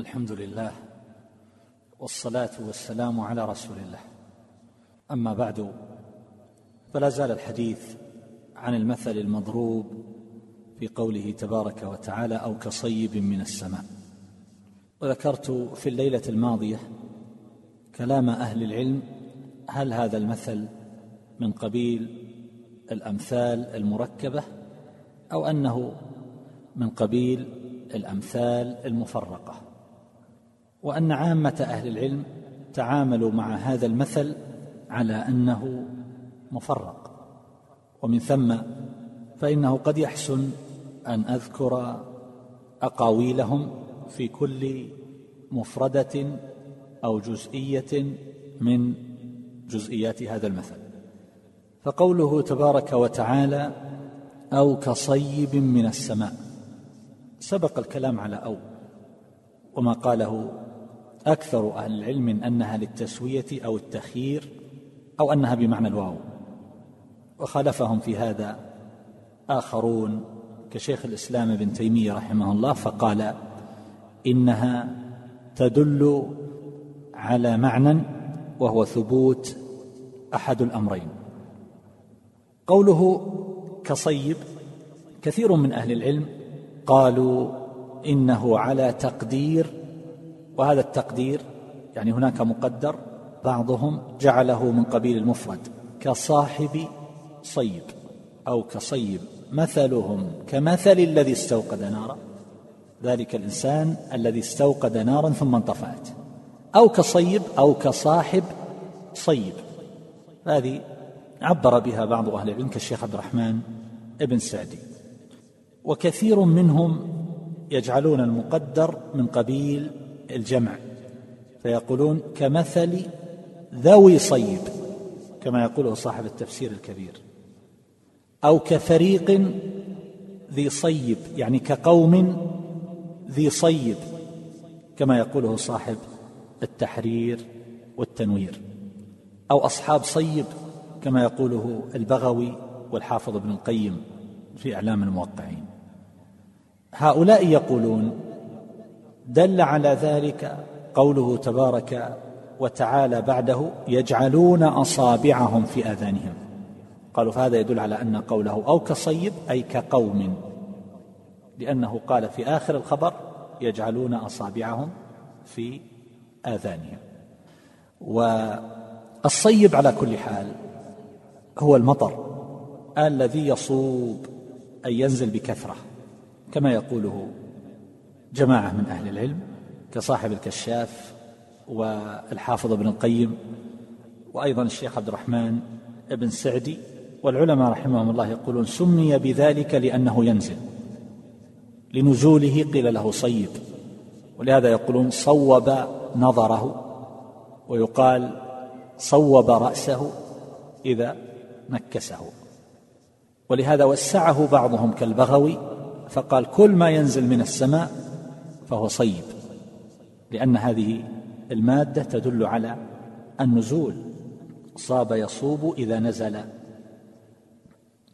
الحمد لله والصلاة والسلام على رسول الله. أما بعد فلا زال الحديث عن المثل المضروب في قوله تبارك وتعالى أو كصيب من السماء. وذكرت في الليلة الماضية كلام أهل العلم هل هذا المثل من قبيل الأمثال المركبة أو أنه من قبيل الأمثال المفرقة. وأن عامة أهل العلم تعاملوا مع هذا المثل على أنه مفرق. ومن ثم فإنه قد يحسن أن أذكر أقاويلهم في كل مفردة أو جزئية من جزئيات هذا المثل. فقوله تبارك وتعالى أو كصيب من السماء سبق الكلام على أو وما قاله أكثر أهل العلم من أنها للتسوية أو التخيير أو أنها بمعنى الواو. وخالفهم في هذا آخرون كشيخ الإسلام ابن تيمية رحمه الله فقال إنها تدل على معنى وهو ثبوت أحد الأمرين. قوله كصيب كثير من أهل العلم قالوا إنه على تقدير وهذا التقدير يعني هناك مقدر بعضهم جعله من قبيل المفرد كصاحب صيب أو كصيب مثلهم كمثل الذي استوقد نارا. ذلك الإنسان الذي استوقد نارا ثم انطفأت. أو كصيب أو كصاحب صيب. هذه عبر بها بعض أهل العلم كالشيخ عبد الرحمن ابن سعدي. وكثير منهم يجعلون المقدر من قبيل الجمع. فيقولون كمثل ذوي صيب كما يقوله صاحب التفسير الكبير. أو كفريق ذي صيب يعني كقوم ذي صيب كما يقوله صاحب التحرير والتنوير. أو أصحاب صيب كما يقوله البغوي والحافظ ابن القيم في إعلام الموقعين. هؤلاء يقولون دل على ذلك قوله تبارك وتعالى بعده يجعلون أصابعهم في آذانهم. قالوا فهذا يدل على أن قوله أو كصيب أي كقوم. لأنه قال في آخر الخبر يجعلون أصابعهم في آذانهم. والصيب على كل حال هو المطر الذي يصوب أي ينزل بكثرة كما يقوله جماعة من أهل العلم كصاحب الكشاف والحافظ ابن القيم وأيضا الشيخ عبد الرحمن ابن سعدي والعلماء رحمهم الله يقولون سمي بذلك لأنه ينزل لنزوله قيل له صيب ولهذا يقولون صوب نظره ويقال صوب رأسه إذا نكسه ولهذا وسعه بعضهم كالبغوي فقال كل ما ينزل من السماء فهو صيب لأن هذه المادة تدل على النزول صاب يصوب إذا نزل.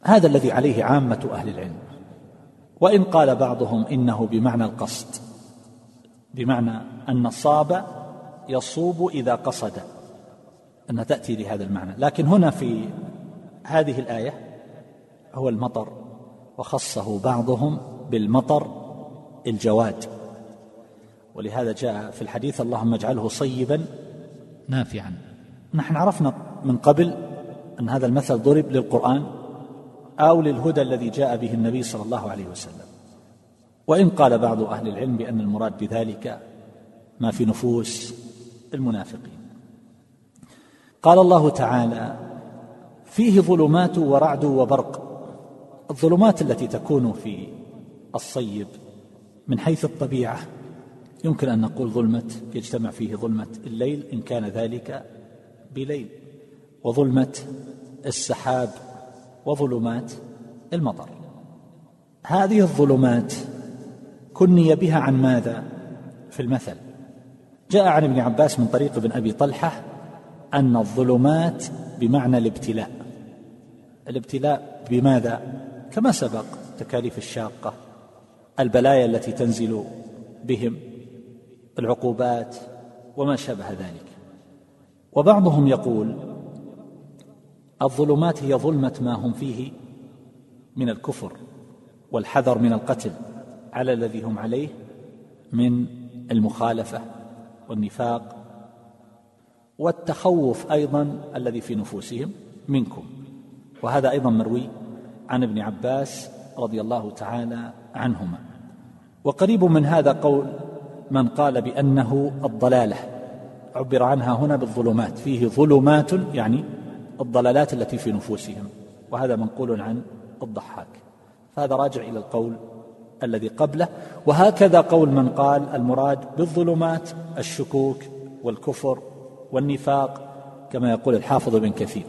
هذا الذي عليه عامة أهل العلم. وإن قال بعضهم إنه بمعنى القصد بمعنى أن صاب يصوب إذا قصد أنها تأتي لهذا المعنى. لكن هنا في هذه الآية هو المطر وخصه بعضهم بالمطر الجواد. ولهذا جاء في الحديث اللهم اجعله صيبا نافعا. نحن عرفنا من قبل أن هذا المثل ضرب للقرآن أو للهدى الذي جاء به النبي صلى الله عليه وسلم. وإن قال بعض أهل العلم بأن المراد بذلك ما في نفوس المنافقين. قال الله تعالى فيه ظلمات ورعد وبرق. الظلمات التي تكون في الصيب من حيث الطبيعة يمكن أن نقول ظلمة يجتمع فيه ظلمة الليل إن كان ذلك بليل. وظلمة السحاب وظلمات المطر. هذه الظلمات كني بها عن ماذا؟ في المثل. جاء عن ابن عباس من طريق ابن أبي طلحة أن الظلمات بمعنى الابتلاء. الابتلاء بماذا؟ كما سبق تكاليف الشاقة البلايا التي تنزل بهم. العقوبات وما شابه ذلك. وبعضهم يقول الظلمات هي ظلمة ما هم فيه من الكفر والحذر من القتل على الذي هم عليه من المخالفة والنفاق والتخوف أيضا الذي في نفوسهم منكم. وهذا أيضا مروي عن ابن عباس رضي الله تعالى عنهما. وقريب من هذا قول من قال بأنه الضلالة. عبر عنها هنا بالظلمات. فيه ظلمات يعني الضلالات التي في نفوسهم. وهذا منقول عن الضحاك. فهذا راجع إلى القول الذي قبله. وهكذا قول من قال المراد بالظلمات الشكوك والكفر والنفاق كما يقول الحافظ بن كثير.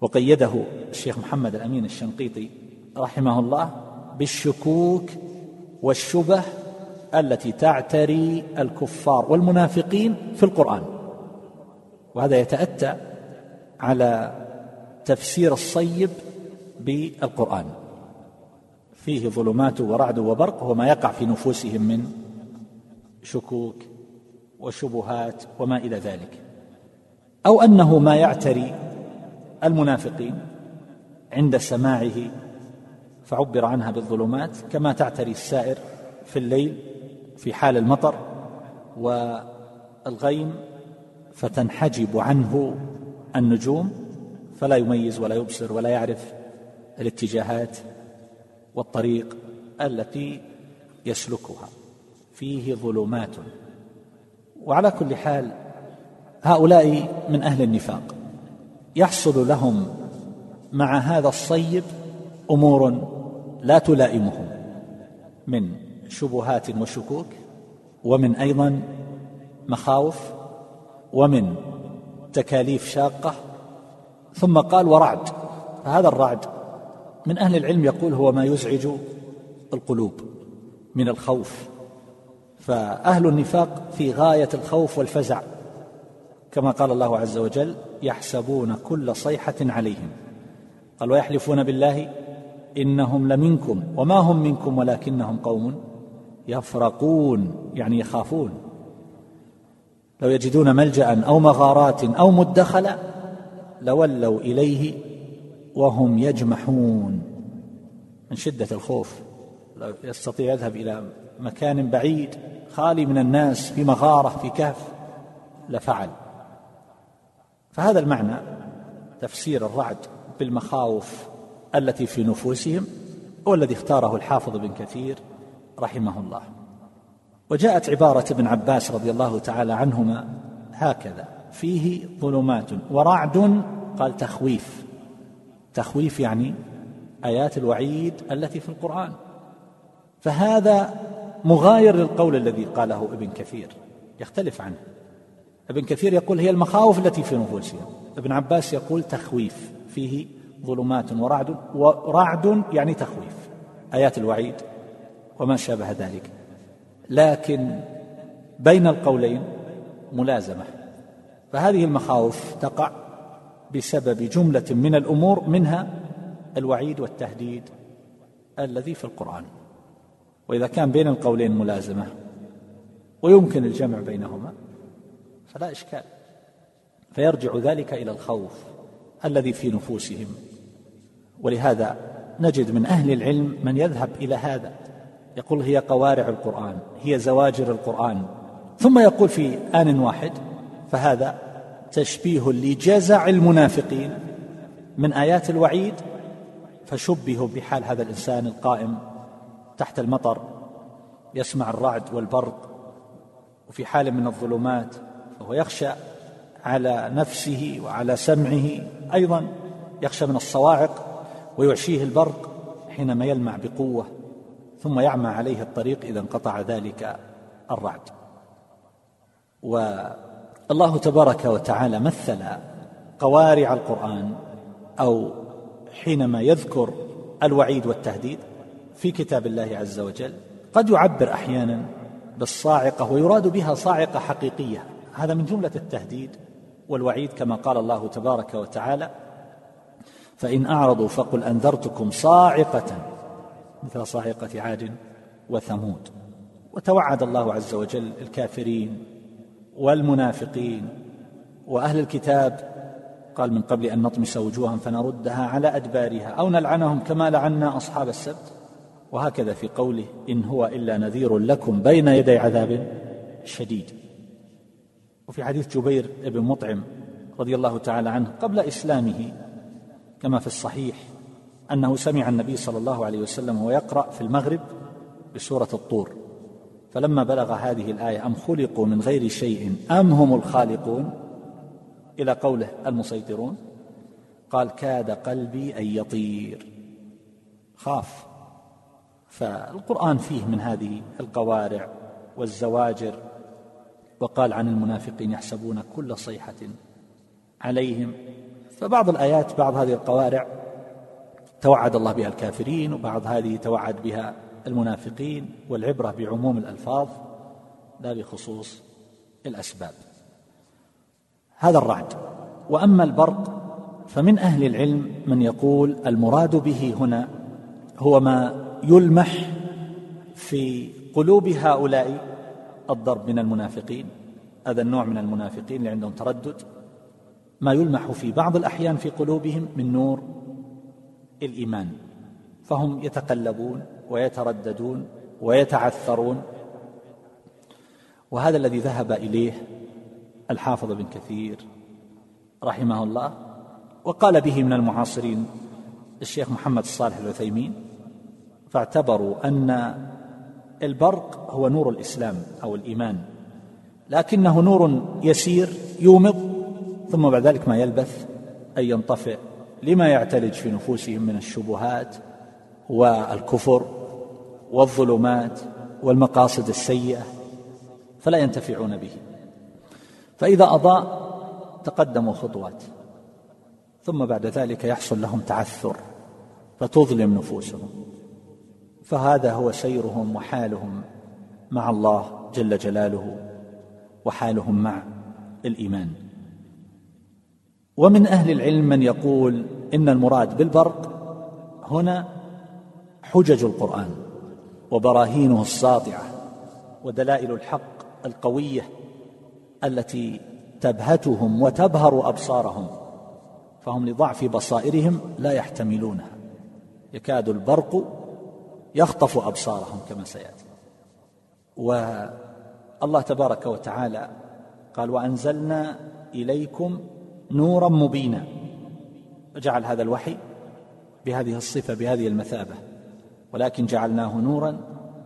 وقيده الشيخ محمد الأمين الشنقيطي رحمه الله بالشكوك والشبه التي تعتري الكفار والمنافقين في القرآن. وهذا يتأتى على تفسير الصيب بالقرآن. فيه ظلمات ورعد وبرق هو ما يقع في نفوسهم من شكوك وشبهات وما إلى ذلك. أو أنه ما يعتري المنافقين عند سماعه فعبر عنها بالظلمات كما تعتري السائر في الليل في حال المطر والغيم فتنحجب عنه النجوم فلا يميز ولا يبصر ولا يعرف الاتجاهات والطريق التي يسلكها. فيه ظلمات. وعلى كل حال هؤلاء من أهل النفاق يحصل لهم مع هذا الصيب أمور لا تلائمهم من شبهات وشكوك ومن أيضا مخاوف ومن تكاليف شاقة. ثم قال ورعد فهذا الرعد من أهل العلم يقول هو ما يزعج القلوب من الخوف. فأهل النفاق في غاية الخوف والفزع كما قال الله عز وجل يحسبون كل صيحة عليهم. قال ويحلفون بالله إنهم لمنكم وما هم منكم ولكنهم قوم يفرقون يعني يخافون. لو يجدون ملجأ أو مغارات أو مدخلا لولوا إليه وهم يجمحون. من شدة الخوف لو يستطيع يذهب إلى مكان بعيد خالي من الناس في مغارة في كهف لفعل. فهذا المعنى تفسير الرعد بالمخاوف التي في نفوسهم هو الذي اختاره الحافظ بن كثير. رحمه الله وجاءت عبارة ابن عباس رضي الله تعالى عنهما هكذا. فيه ظلمات ورعد قال تخويف. تخويف يعني آيات الوعيد التي في القرآن. فهذا مغاير للقول الذي قاله ابن كثير. يختلف عنه. ابن كثير يقول هي المخاوف التي في نفوسهم ابن عباس يقول تخويف. فيه ظلمات ورعد. ورعد يعني تخويف. آيات الوعيد. وما شابه ذلك. لكن بين القولين ملازمة. فهذه المخاوف تقع بسبب جملة من الأمور منها الوعيد والتهديد الذي في القرآن. وإذا كان بين القولين ملازمة ويمكن الجمع بينهما فلا إشكال. فيرجع ذلك إلى الخوف الذي في نفوسهم. ولهذا نجد من أهل العلم من يذهب إلى هذا. يقول هي قوارع القرآن هي زواجر القرآن. ثم يقول في آن واحد فهذا تشبيه لجزع المنافقين من آيات الوعيد فشبهوا بحال هذا الإنسان القائم تحت المطر يسمع الرعد والبرق وفي حال من الظلمات فهو يخشى على نفسه وعلى سمعه. أيضا يخشى من الصواعق ويعشيه البرق حينما يلمع بقوة. ثم يعمى عليه الطريق إذا انقطع ذلك الرعد. والله تبارك وتعالى مثل قوارع القرآن أو حينما يذكر الوعيد والتهديد في كتاب الله عز وجل قد يعبر أحيانا بالصاعقة ويراد بها صاعقة حقيقية. هذا من جملة التهديد والوعيد كما قال الله تبارك وتعالى فإن أعرضوا فقل أنذرتكم صاعقة مثل صاعقة عاد وثمود. وتوعد الله عز وجل الكافرين والمنافقين. وأهل الكتاب قال من قبل أن نطمس وجوها فنردها على أدبارها أو نلعنهم كما لعنا أصحاب السبت. وهكذا في قوله إن هو إلا نذير لكم بين يدي عذاب شديد. وفي حديث جبير بن مطعم رضي الله تعالى عنه قبل إسلامه كما في الصحيح أنه سمع النبي صلى الله عليه وسلم وهو يقرا في المغرب بسورة الطور. فلما بلغ هذه الآية أم خلقوا من غير شيء أم هم الخالقون؟ إلى قوله المسيطرون. قال كاد قلبي أن يطير. خاف. فالقرآن فيه من هذه القوارع والزواجر. وقال عن المنافقين يحسبون كل صيحة عليهم. فبعض الآيات بعض هذه القوارع توعد الله بها الكافرين وبعض هذه توعد بها المنافقين والعبرة بعموم الألفاظ لا بخصوص الأسباب. هذا الرعد. وأما البرق فمن أهل العلم من يقول المراد به هنا هو ما يلمح في قلوب هؤلاء الضرب من المنافقين. هذا النوع من المنافقين اللي عندهم تردد. ما يلمح في بعض الأحيان في قلوبهم من نور الإيمان. فهم يتقلبون ويترددون ويتعثرون. وهذا الذي ذهب إليه الحافظ بن كثير رحمه الله وقال به من المعاصرين الشيخ محمد الصالح العثيمين فاعتبروا أن البرق هو نور الإسلام أو الإيمان لكنه نور يسير يومض ثم بعد ذلك ما يلبث أن ينطفئ لما يعتلج في نفوسهم من الشبهات والكفر والظلمات والمقاصد السيئة فلا ينتفعون به. فإذا أضاء تقدموا خطوات ثم بعد ذلك يحصل لهم تعثر فتظلم نفوسهم. فهذا هو سيرهم وحالهم مع الله جل جلاله وحالهم مع الإيمان. ومن أهل العلم من يقول إن المراد بالبرق هنا حجج القرآن وبراهينه الساطعة ودلائل الحق القوية التي تبهتهم وتبهر أبصارهم فهم لضعف بصائرهم لا يحتملونها. يكاد البرق يخطف أبصارهم كما سيأتي. والله تبارك وتعالى قال وأنزلنا إليكم نورا مبينا. جعل هذا الوحي بهذه الصفة بهذه المثابة. ولكن جعلناه نورا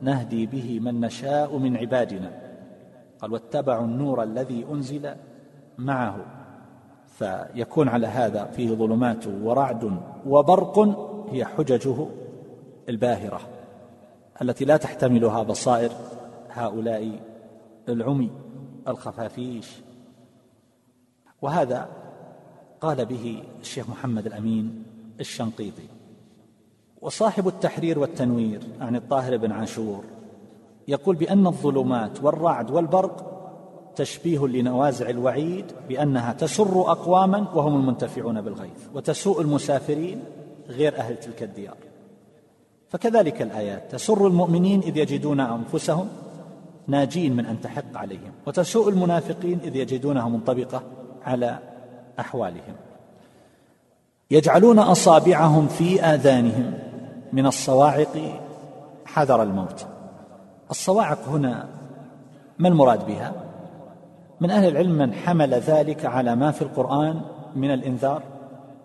نهدي به من نشاء من عبادنا. قال واتبعوا النور الذي أنزل معه. فيكون على هذا فيه ظلمات ورعد وبرق هي حججه الباهرة التي لا تحتملها بصائر هؤلاء العمي الخفافيش. وهذا قال به الشيخ محمد الأمين الشنقيطي وصاحب التحرير والتنوير عن الطاهر بن عاشور يقول بأن الظلمات والرعد والبرق تشبيه لنوازع الوعيد بأنها تسر أقواما وهم المنتفعون بالغيث وتسوء المسافرين غير أهل تلك الديار. فكذلك الآيات تسر المؤمنين إذ يجدون أنفسهم ناجين من أن تحق عليهم وتسوء المنافقين إذ يجدونها منطبقة على أحوالهم. يجعلون أصابعهم في آذانهم. من الصواعق حذر الموت. الصواعق هنا ما المراد بها؟ من أهل العلم من حمل ذلك على ما في القرآن من الإنذار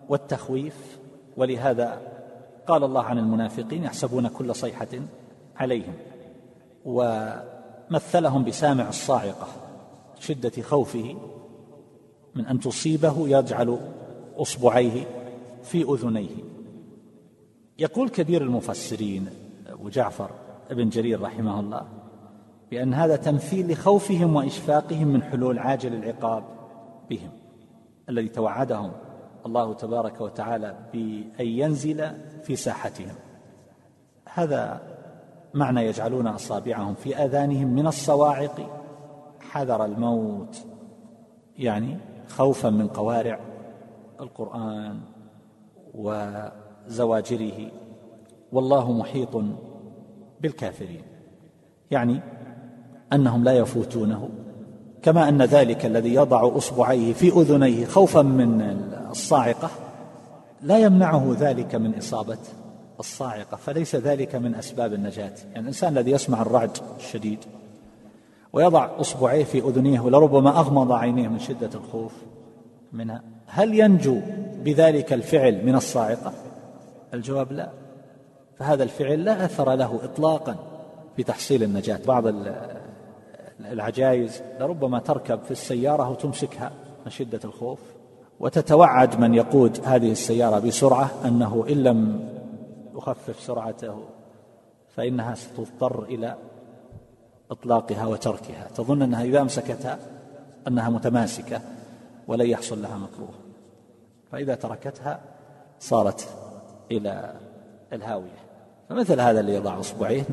والتخويف. ولهذا قال الله عن المنافقين يحسبون كل صيحة عليهم. ومثلهم بسامع الصاعقة شدة خوفه. من أن تصيبه يجعل أصبعيه في أذنيه. يقول كبير المفسرين أبو جعفر ابن جرير رحمه الله بأن هذا تمثيل لخوفهم وإشفاقهم من حلول عاجل العقاب بهم الذي توعدهم الله تبارك وتعالى بأن ينزل في ساحتهم. هذا معنى يجعلون أصابعهم في آذانهم من الصواعق. حذر الموت يعني خوفا من قوارع القرآن وزواجره. والله محيط بالكافرين. يعني أنهم لا يفوتونه. كما أن ذلك الذي يضع أصبعيه في أذنيه خوفا من الصاعقة لا يمنعه ذلك من إصابة الصاعقة. فليس ذلك من أسباب النجاة. يعني الإنسان الذي يسمع الرعد الشديد ويضع أصبعيه في أذنيه ولربما أغمض عينيه من شدة الخوف منها. هل ينجو بذلك الفعل من الصاعقة؟ الجواب لا. فهذا الفعل لا أثر له اطلاقا في تحصيل النجاة. بعض العجائز لربما تركب في السيارة وتمسكها من شدة الخوف. وتتوعد من يقود هذه السيارة بسرعة أنه إن لم يخفف سرعته فإنها ستضطر إلى إطلاقها وتركها. تظن أنها إذا امسكتها أنها متماسكة ولن يحصل لها مكروه. فإذا تركتها صارت إلى الهاوية. فمثل هذا اللي يضع اصبعين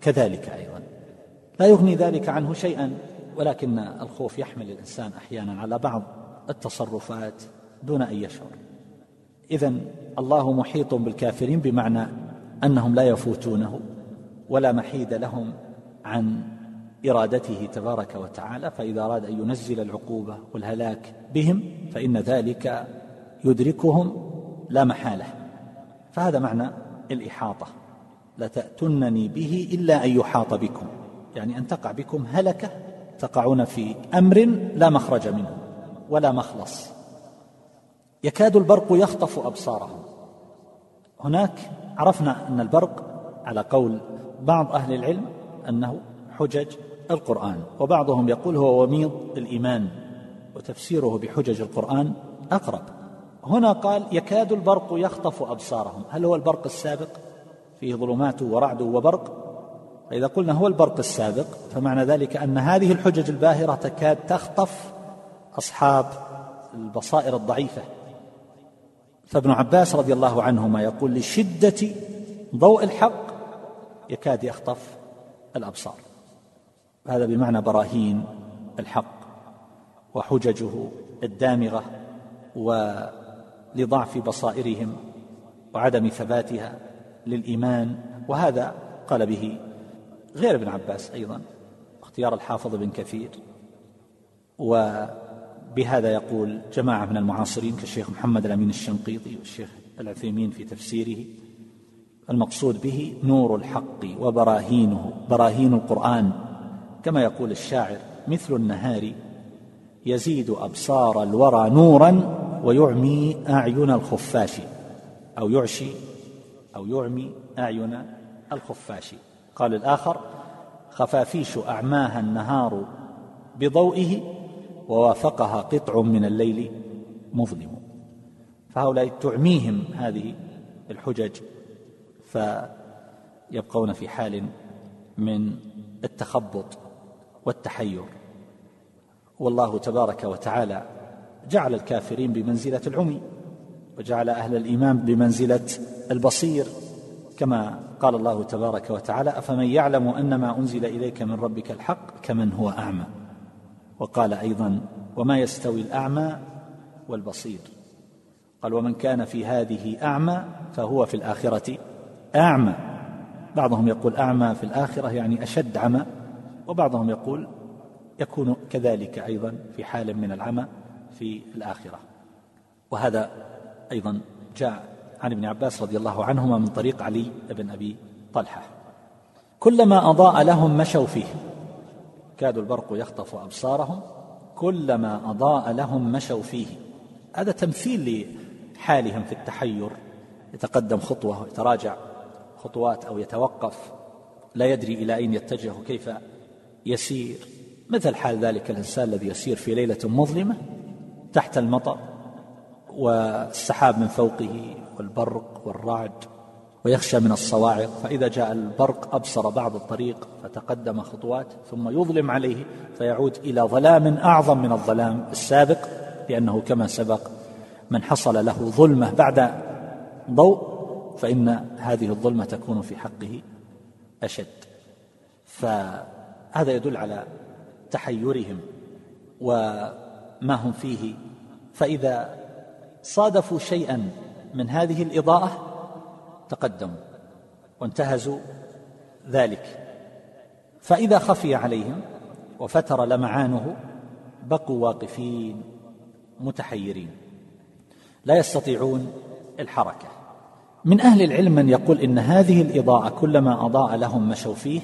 كذلك أيضا. لا يغني ذلك عنه شيئا ولكن الخوف يحمل الإنسان أحيانا على بعض التصرفات دون أن يشعر. اذا الله محيط بالكافرين بمعنى أنهم لا يفوتونه ولا محيد لهم عن إرادته تبارك وتعالى فإذا أراد أن ينزل العقوبة والهلاك بهم فإن ذلك يدركهم لا محالة. فهذا معنى الإحاطة. لتاتونني به إلا أن يحاط بكم. يعني أن تقع بكم هلكة تقعون في أمر لا مخرج منه ولا مخلص. يكاد البرق يخطف أبصارهم. هناك عرفنا أن البرق على قول بعض أهل العلم أنه حجج القرآن وبعضهم يقول هو وميض الإيمان وتفسيره بحجج القرآن أقرب. هنا قال يكاد البرق يخطف أبصارهم. هل هو البرق السابق؟ فيه ظلمات ورعد وبرق. فإذا قلنا هو البرق السابق فمعنى ذلك أن هذه الحجج الباهرة تكاد تخطف أصحاب البصائر الضعيفة. فابن عباس رضي الله عنهما يقول لشدة ضوء الحق يكاد يخطف الأبصار. هذا بمعنى براهين الحق وحججه الدامغة ولضعف بصائرهم وعدم ثباتها للإيمان. وهذا قال به غير ابن عباس أيضا اختيار الحافظ بن كثير. وبهذا يقول جماعة من المعاصرين كالشيخ محمد الأمين الشنقيطي والشيخ العثيمين في تفسيره المقصود به نور الحق وبراهينه براهين القرآن. كما يقول الشاعر مثل النهار يزيد أبصار الورى نورا ويعمي أعين الخفاش. أو يعشي أو يعمي أعين الخفاش. قال الآخر خفافيش أعماها النهار بضوئه ووافقها قطع من الليل مظلم. فهؤلاء تعميهم هذه الحجج. فيبقون في حال من التخبط والتحير. والله تبارك وتعالى جعل الكافرين بمنزلة العمي وجعل أهل الإيمان بمنزلة البصير. كما قال الله تبارك وتعالى أفمن يعلم ان ما أنزل إليك من ربك الحق كمن هو أعمى؟ وقال أيضا وما يستوي الأعمى والبصير. قال ومن كان في هذه أعمى فهو في الآخرة أعمى. بعضهم يقول أعمى في الآخرة يعني أشد عمى وبعضهم يقول يكون كذلك أيضا في حال من العمى في الآخرة. وهذا أيضا جاء عن ابن عباس رضي الله عنهما من طريق علي بن أبي طلحة. كلما أضاء لهم مشوا فيه. كاد البرق يخطف أبصارهم. كلما أضاء لهم مشوا فيه. هذا تمثيل لحالهم في التحير. يتقدم خطوة ويتراجع خطوات أو يتوقف لا يدري إلى أين يتجه وكيف يسير. مثل حال ذلك الإنسان الذي يسير في ليلة مظلمة تحت المطر والسحاب من فوقه والبرق والرعد ويخشى من الصواعق. فإذا جاء البرق أبصر بعض الطريق فتقدم خطوات ثم يظلم عليه فيعود إلى ظلام أعظم من الظلام السابق لأنه كما سبق من حصل له ظلمة بعد ضوء فإن هذه الظلمة تكون في حقه أشد. فهذا يدل على تحيرهم وما هم فيه. فإذا صادفوا شيئا من هذه الإضاءة تقدموا وانتهزوا ذلك. فإذا خفي عليهم وفتر لمعانه بقوا واقفين متحيرين. لا يستطيعون الحركة. من أهل العلم من يقول إن هذه الإضاءة كلما أضاء لهم مشوا فيه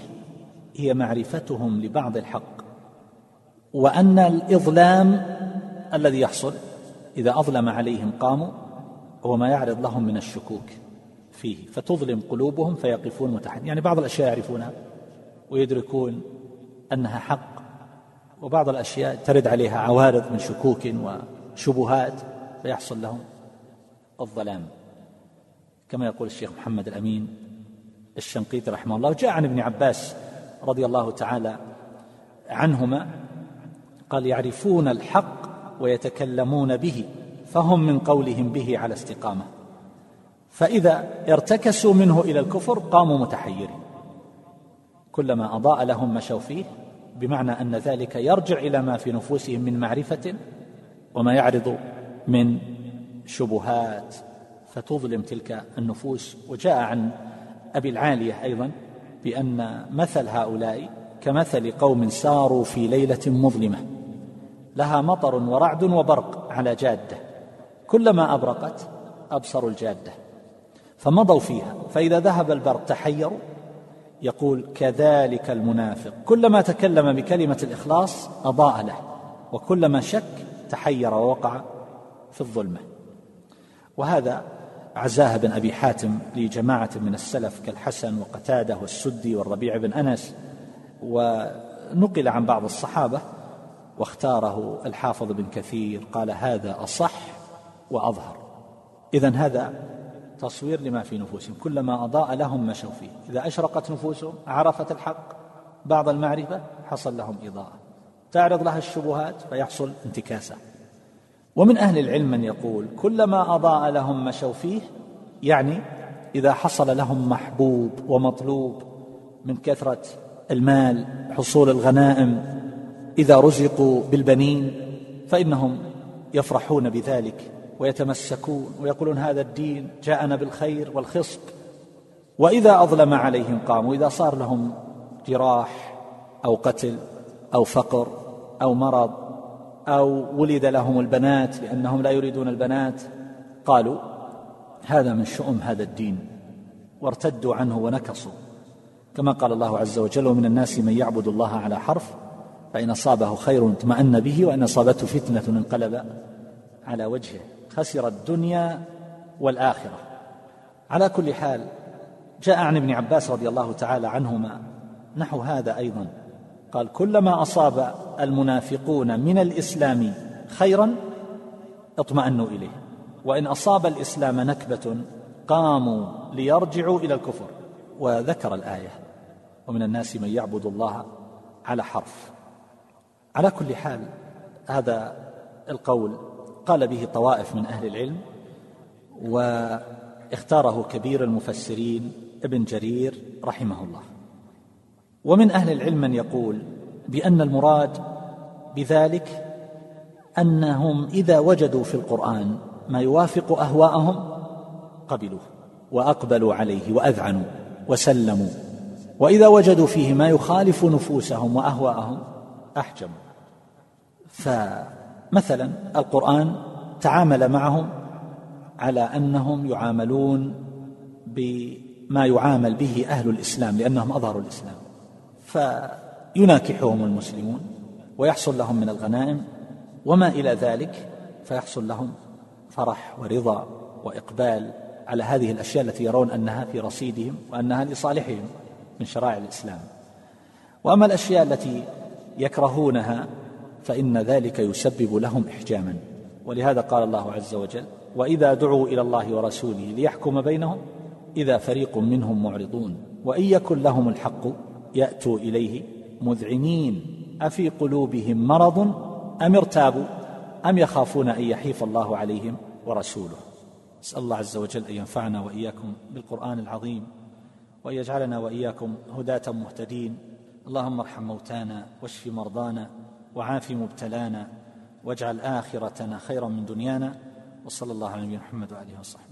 هي معرفتهم لبعض الحق. وأن الإظلام الذي يحصل إذا أظلم عليهم قاموا هو ما يعرض لهم من الشكوك فيه. فتظلم قلوبهم فيقفون متحد. يعني بعض الأشياء يعرفونها ويدركون أنها حق وبعض الأشياء ترد عليها عوارض من شكوك وشبهات فيحصل لهم الظلام. كما يقول الشيخ محمد الأمين الشنقيطي رحمه الله جاء عن ابن عباس رضي الله تعالى عنهما قال يعرفون الحق ويتكلمون به فهم من قولهم به على استقامة. فإذا ارتكسوا منه إلى الكفر قاموا متحيرين. كلما أضاء لهم مشوا فيه بمعنى أن ذلك يرجع إلى ما في نفوسهم من معرفة وما يعرض من شبهات فتظلم تلك النفوس. وجاء عن أبي العالية أيضا بأن مثل هؤلاء كمثل قوم ساروا في ليلة مظلمة. لها مطر ورعد وبرق على جادة. كلما أبرقت ابصروا الجادة. فمضوا فيها. فإذا ذهب البرق تحيروا. يقول كذلك المنافق. كلما تكلم بكلمة الإخلاص أضاء له. وكلما شك تحير ووقع في الظلمة. وهذا عزاها بن أبي حاتم لجماعة من السلف كالحسن وقتادة والسدي والربيع بن أنس ونقل عن بعض الصحابة واختاره الحافظ بن كثير قال هذا أصح وأظهر. اذا هذا تصوير لما في نفوسهم. كلما أضاء لهم مشوا فيه. إذا أشرقت نفوسهم عرفت الحق بعض المعرفة حصل لهم إضاءة. تعرض لها الشبهات فيحصل انتكاسة. ومن أهل العلم من يقول كلما أضاء لهم مشوا فيه يعني إذا حصل لهم محبوب ومطلوب من كثرة المال حصول الغنائم إذا رزقوا بالبنين فإنهم يفرحون بذلك ويتمسكون ويقولون هذا الدين جاءنا بالخير والخصب وإذا أظلم عليهم قاموا إذا صار لهم جراح أو قتل أو فقر أو مرض أو ولد لهم البنات لأنهم لا يريدون البنات. قالوا هذا من شؤم هذا الدين وارتدوا عنه ونكصوا. كما قال الله عز وجل ومن الناس من يعبد الله على حرف فإن أصابه خير اطمأن به وإن أصابته فتنة انقلب على وجهه. خسر الدنيا والآخرة. على كل حال جاء عن ابن عباس رضي الله تعالى عنهما نحو هذا أيضا. قال كلما أصاب المنافقون من الإسلام خيرا اطمأنوا إليه. وإن أصاب الإسلام نكبة قاموا ليرجعوا إلى الكفر. وذكر الآية ومن الناس من يعبد الله على حرف. على كل حال هذا القول قال به طوائف من أهل العلم واختاره كبير المفسرين ابن جرير رحمه الله. ومن أهل العلم من يقول بأن المراد بذلك أنهم إذا وجدوا في القرآن ما يوافق أهواءهم قبلوه وأقبلوا عليه وأذعنوا وسلموا. وإذا وجدوا فيه ما يخالف نفوسهم وأهواءهم أحجموا. فمثلا القرآن تعامل معهم على أنهم يعاملون بما يعامل به أهل الإسلام لأنهم أظهروا الإسلام. فيناكحهم المسلمون ويحصل لهم من الغنائم وما إلى ذلك فيحصل لهم فرح ورضا وإقبال على هذه الأشياء التي يرون أنها في رصيدهم وأنها لصالحهم من شرائع الإسلام. وأما الأشياء التي يكرهونها فإن ذلك يسبب لهم احجاما. ولهذا قال الله عز وجل وإذا دعوا إلى الله ورسوله ليحكم بينهم إذا فريق منهم معرضون وإن يكن لهم الحق يأتوا إليه مذعنين. أفي قلوبهم مرض أم ارتابوا؟ أم يخافون أن يحيف الله عليهم ورسوله؟ أسأل الله عز وجل أن ينفعنا وإياكم بالقرآن العظيم وان يجعلنا وإياكم هداة مهتدين. اللهم ارحم موتانا واشف مرضانا وعاف مبتلانا واجعل آخرتنا خيرا من دنيانا. وصلى الله على نبينا محمد وآله وصحبه.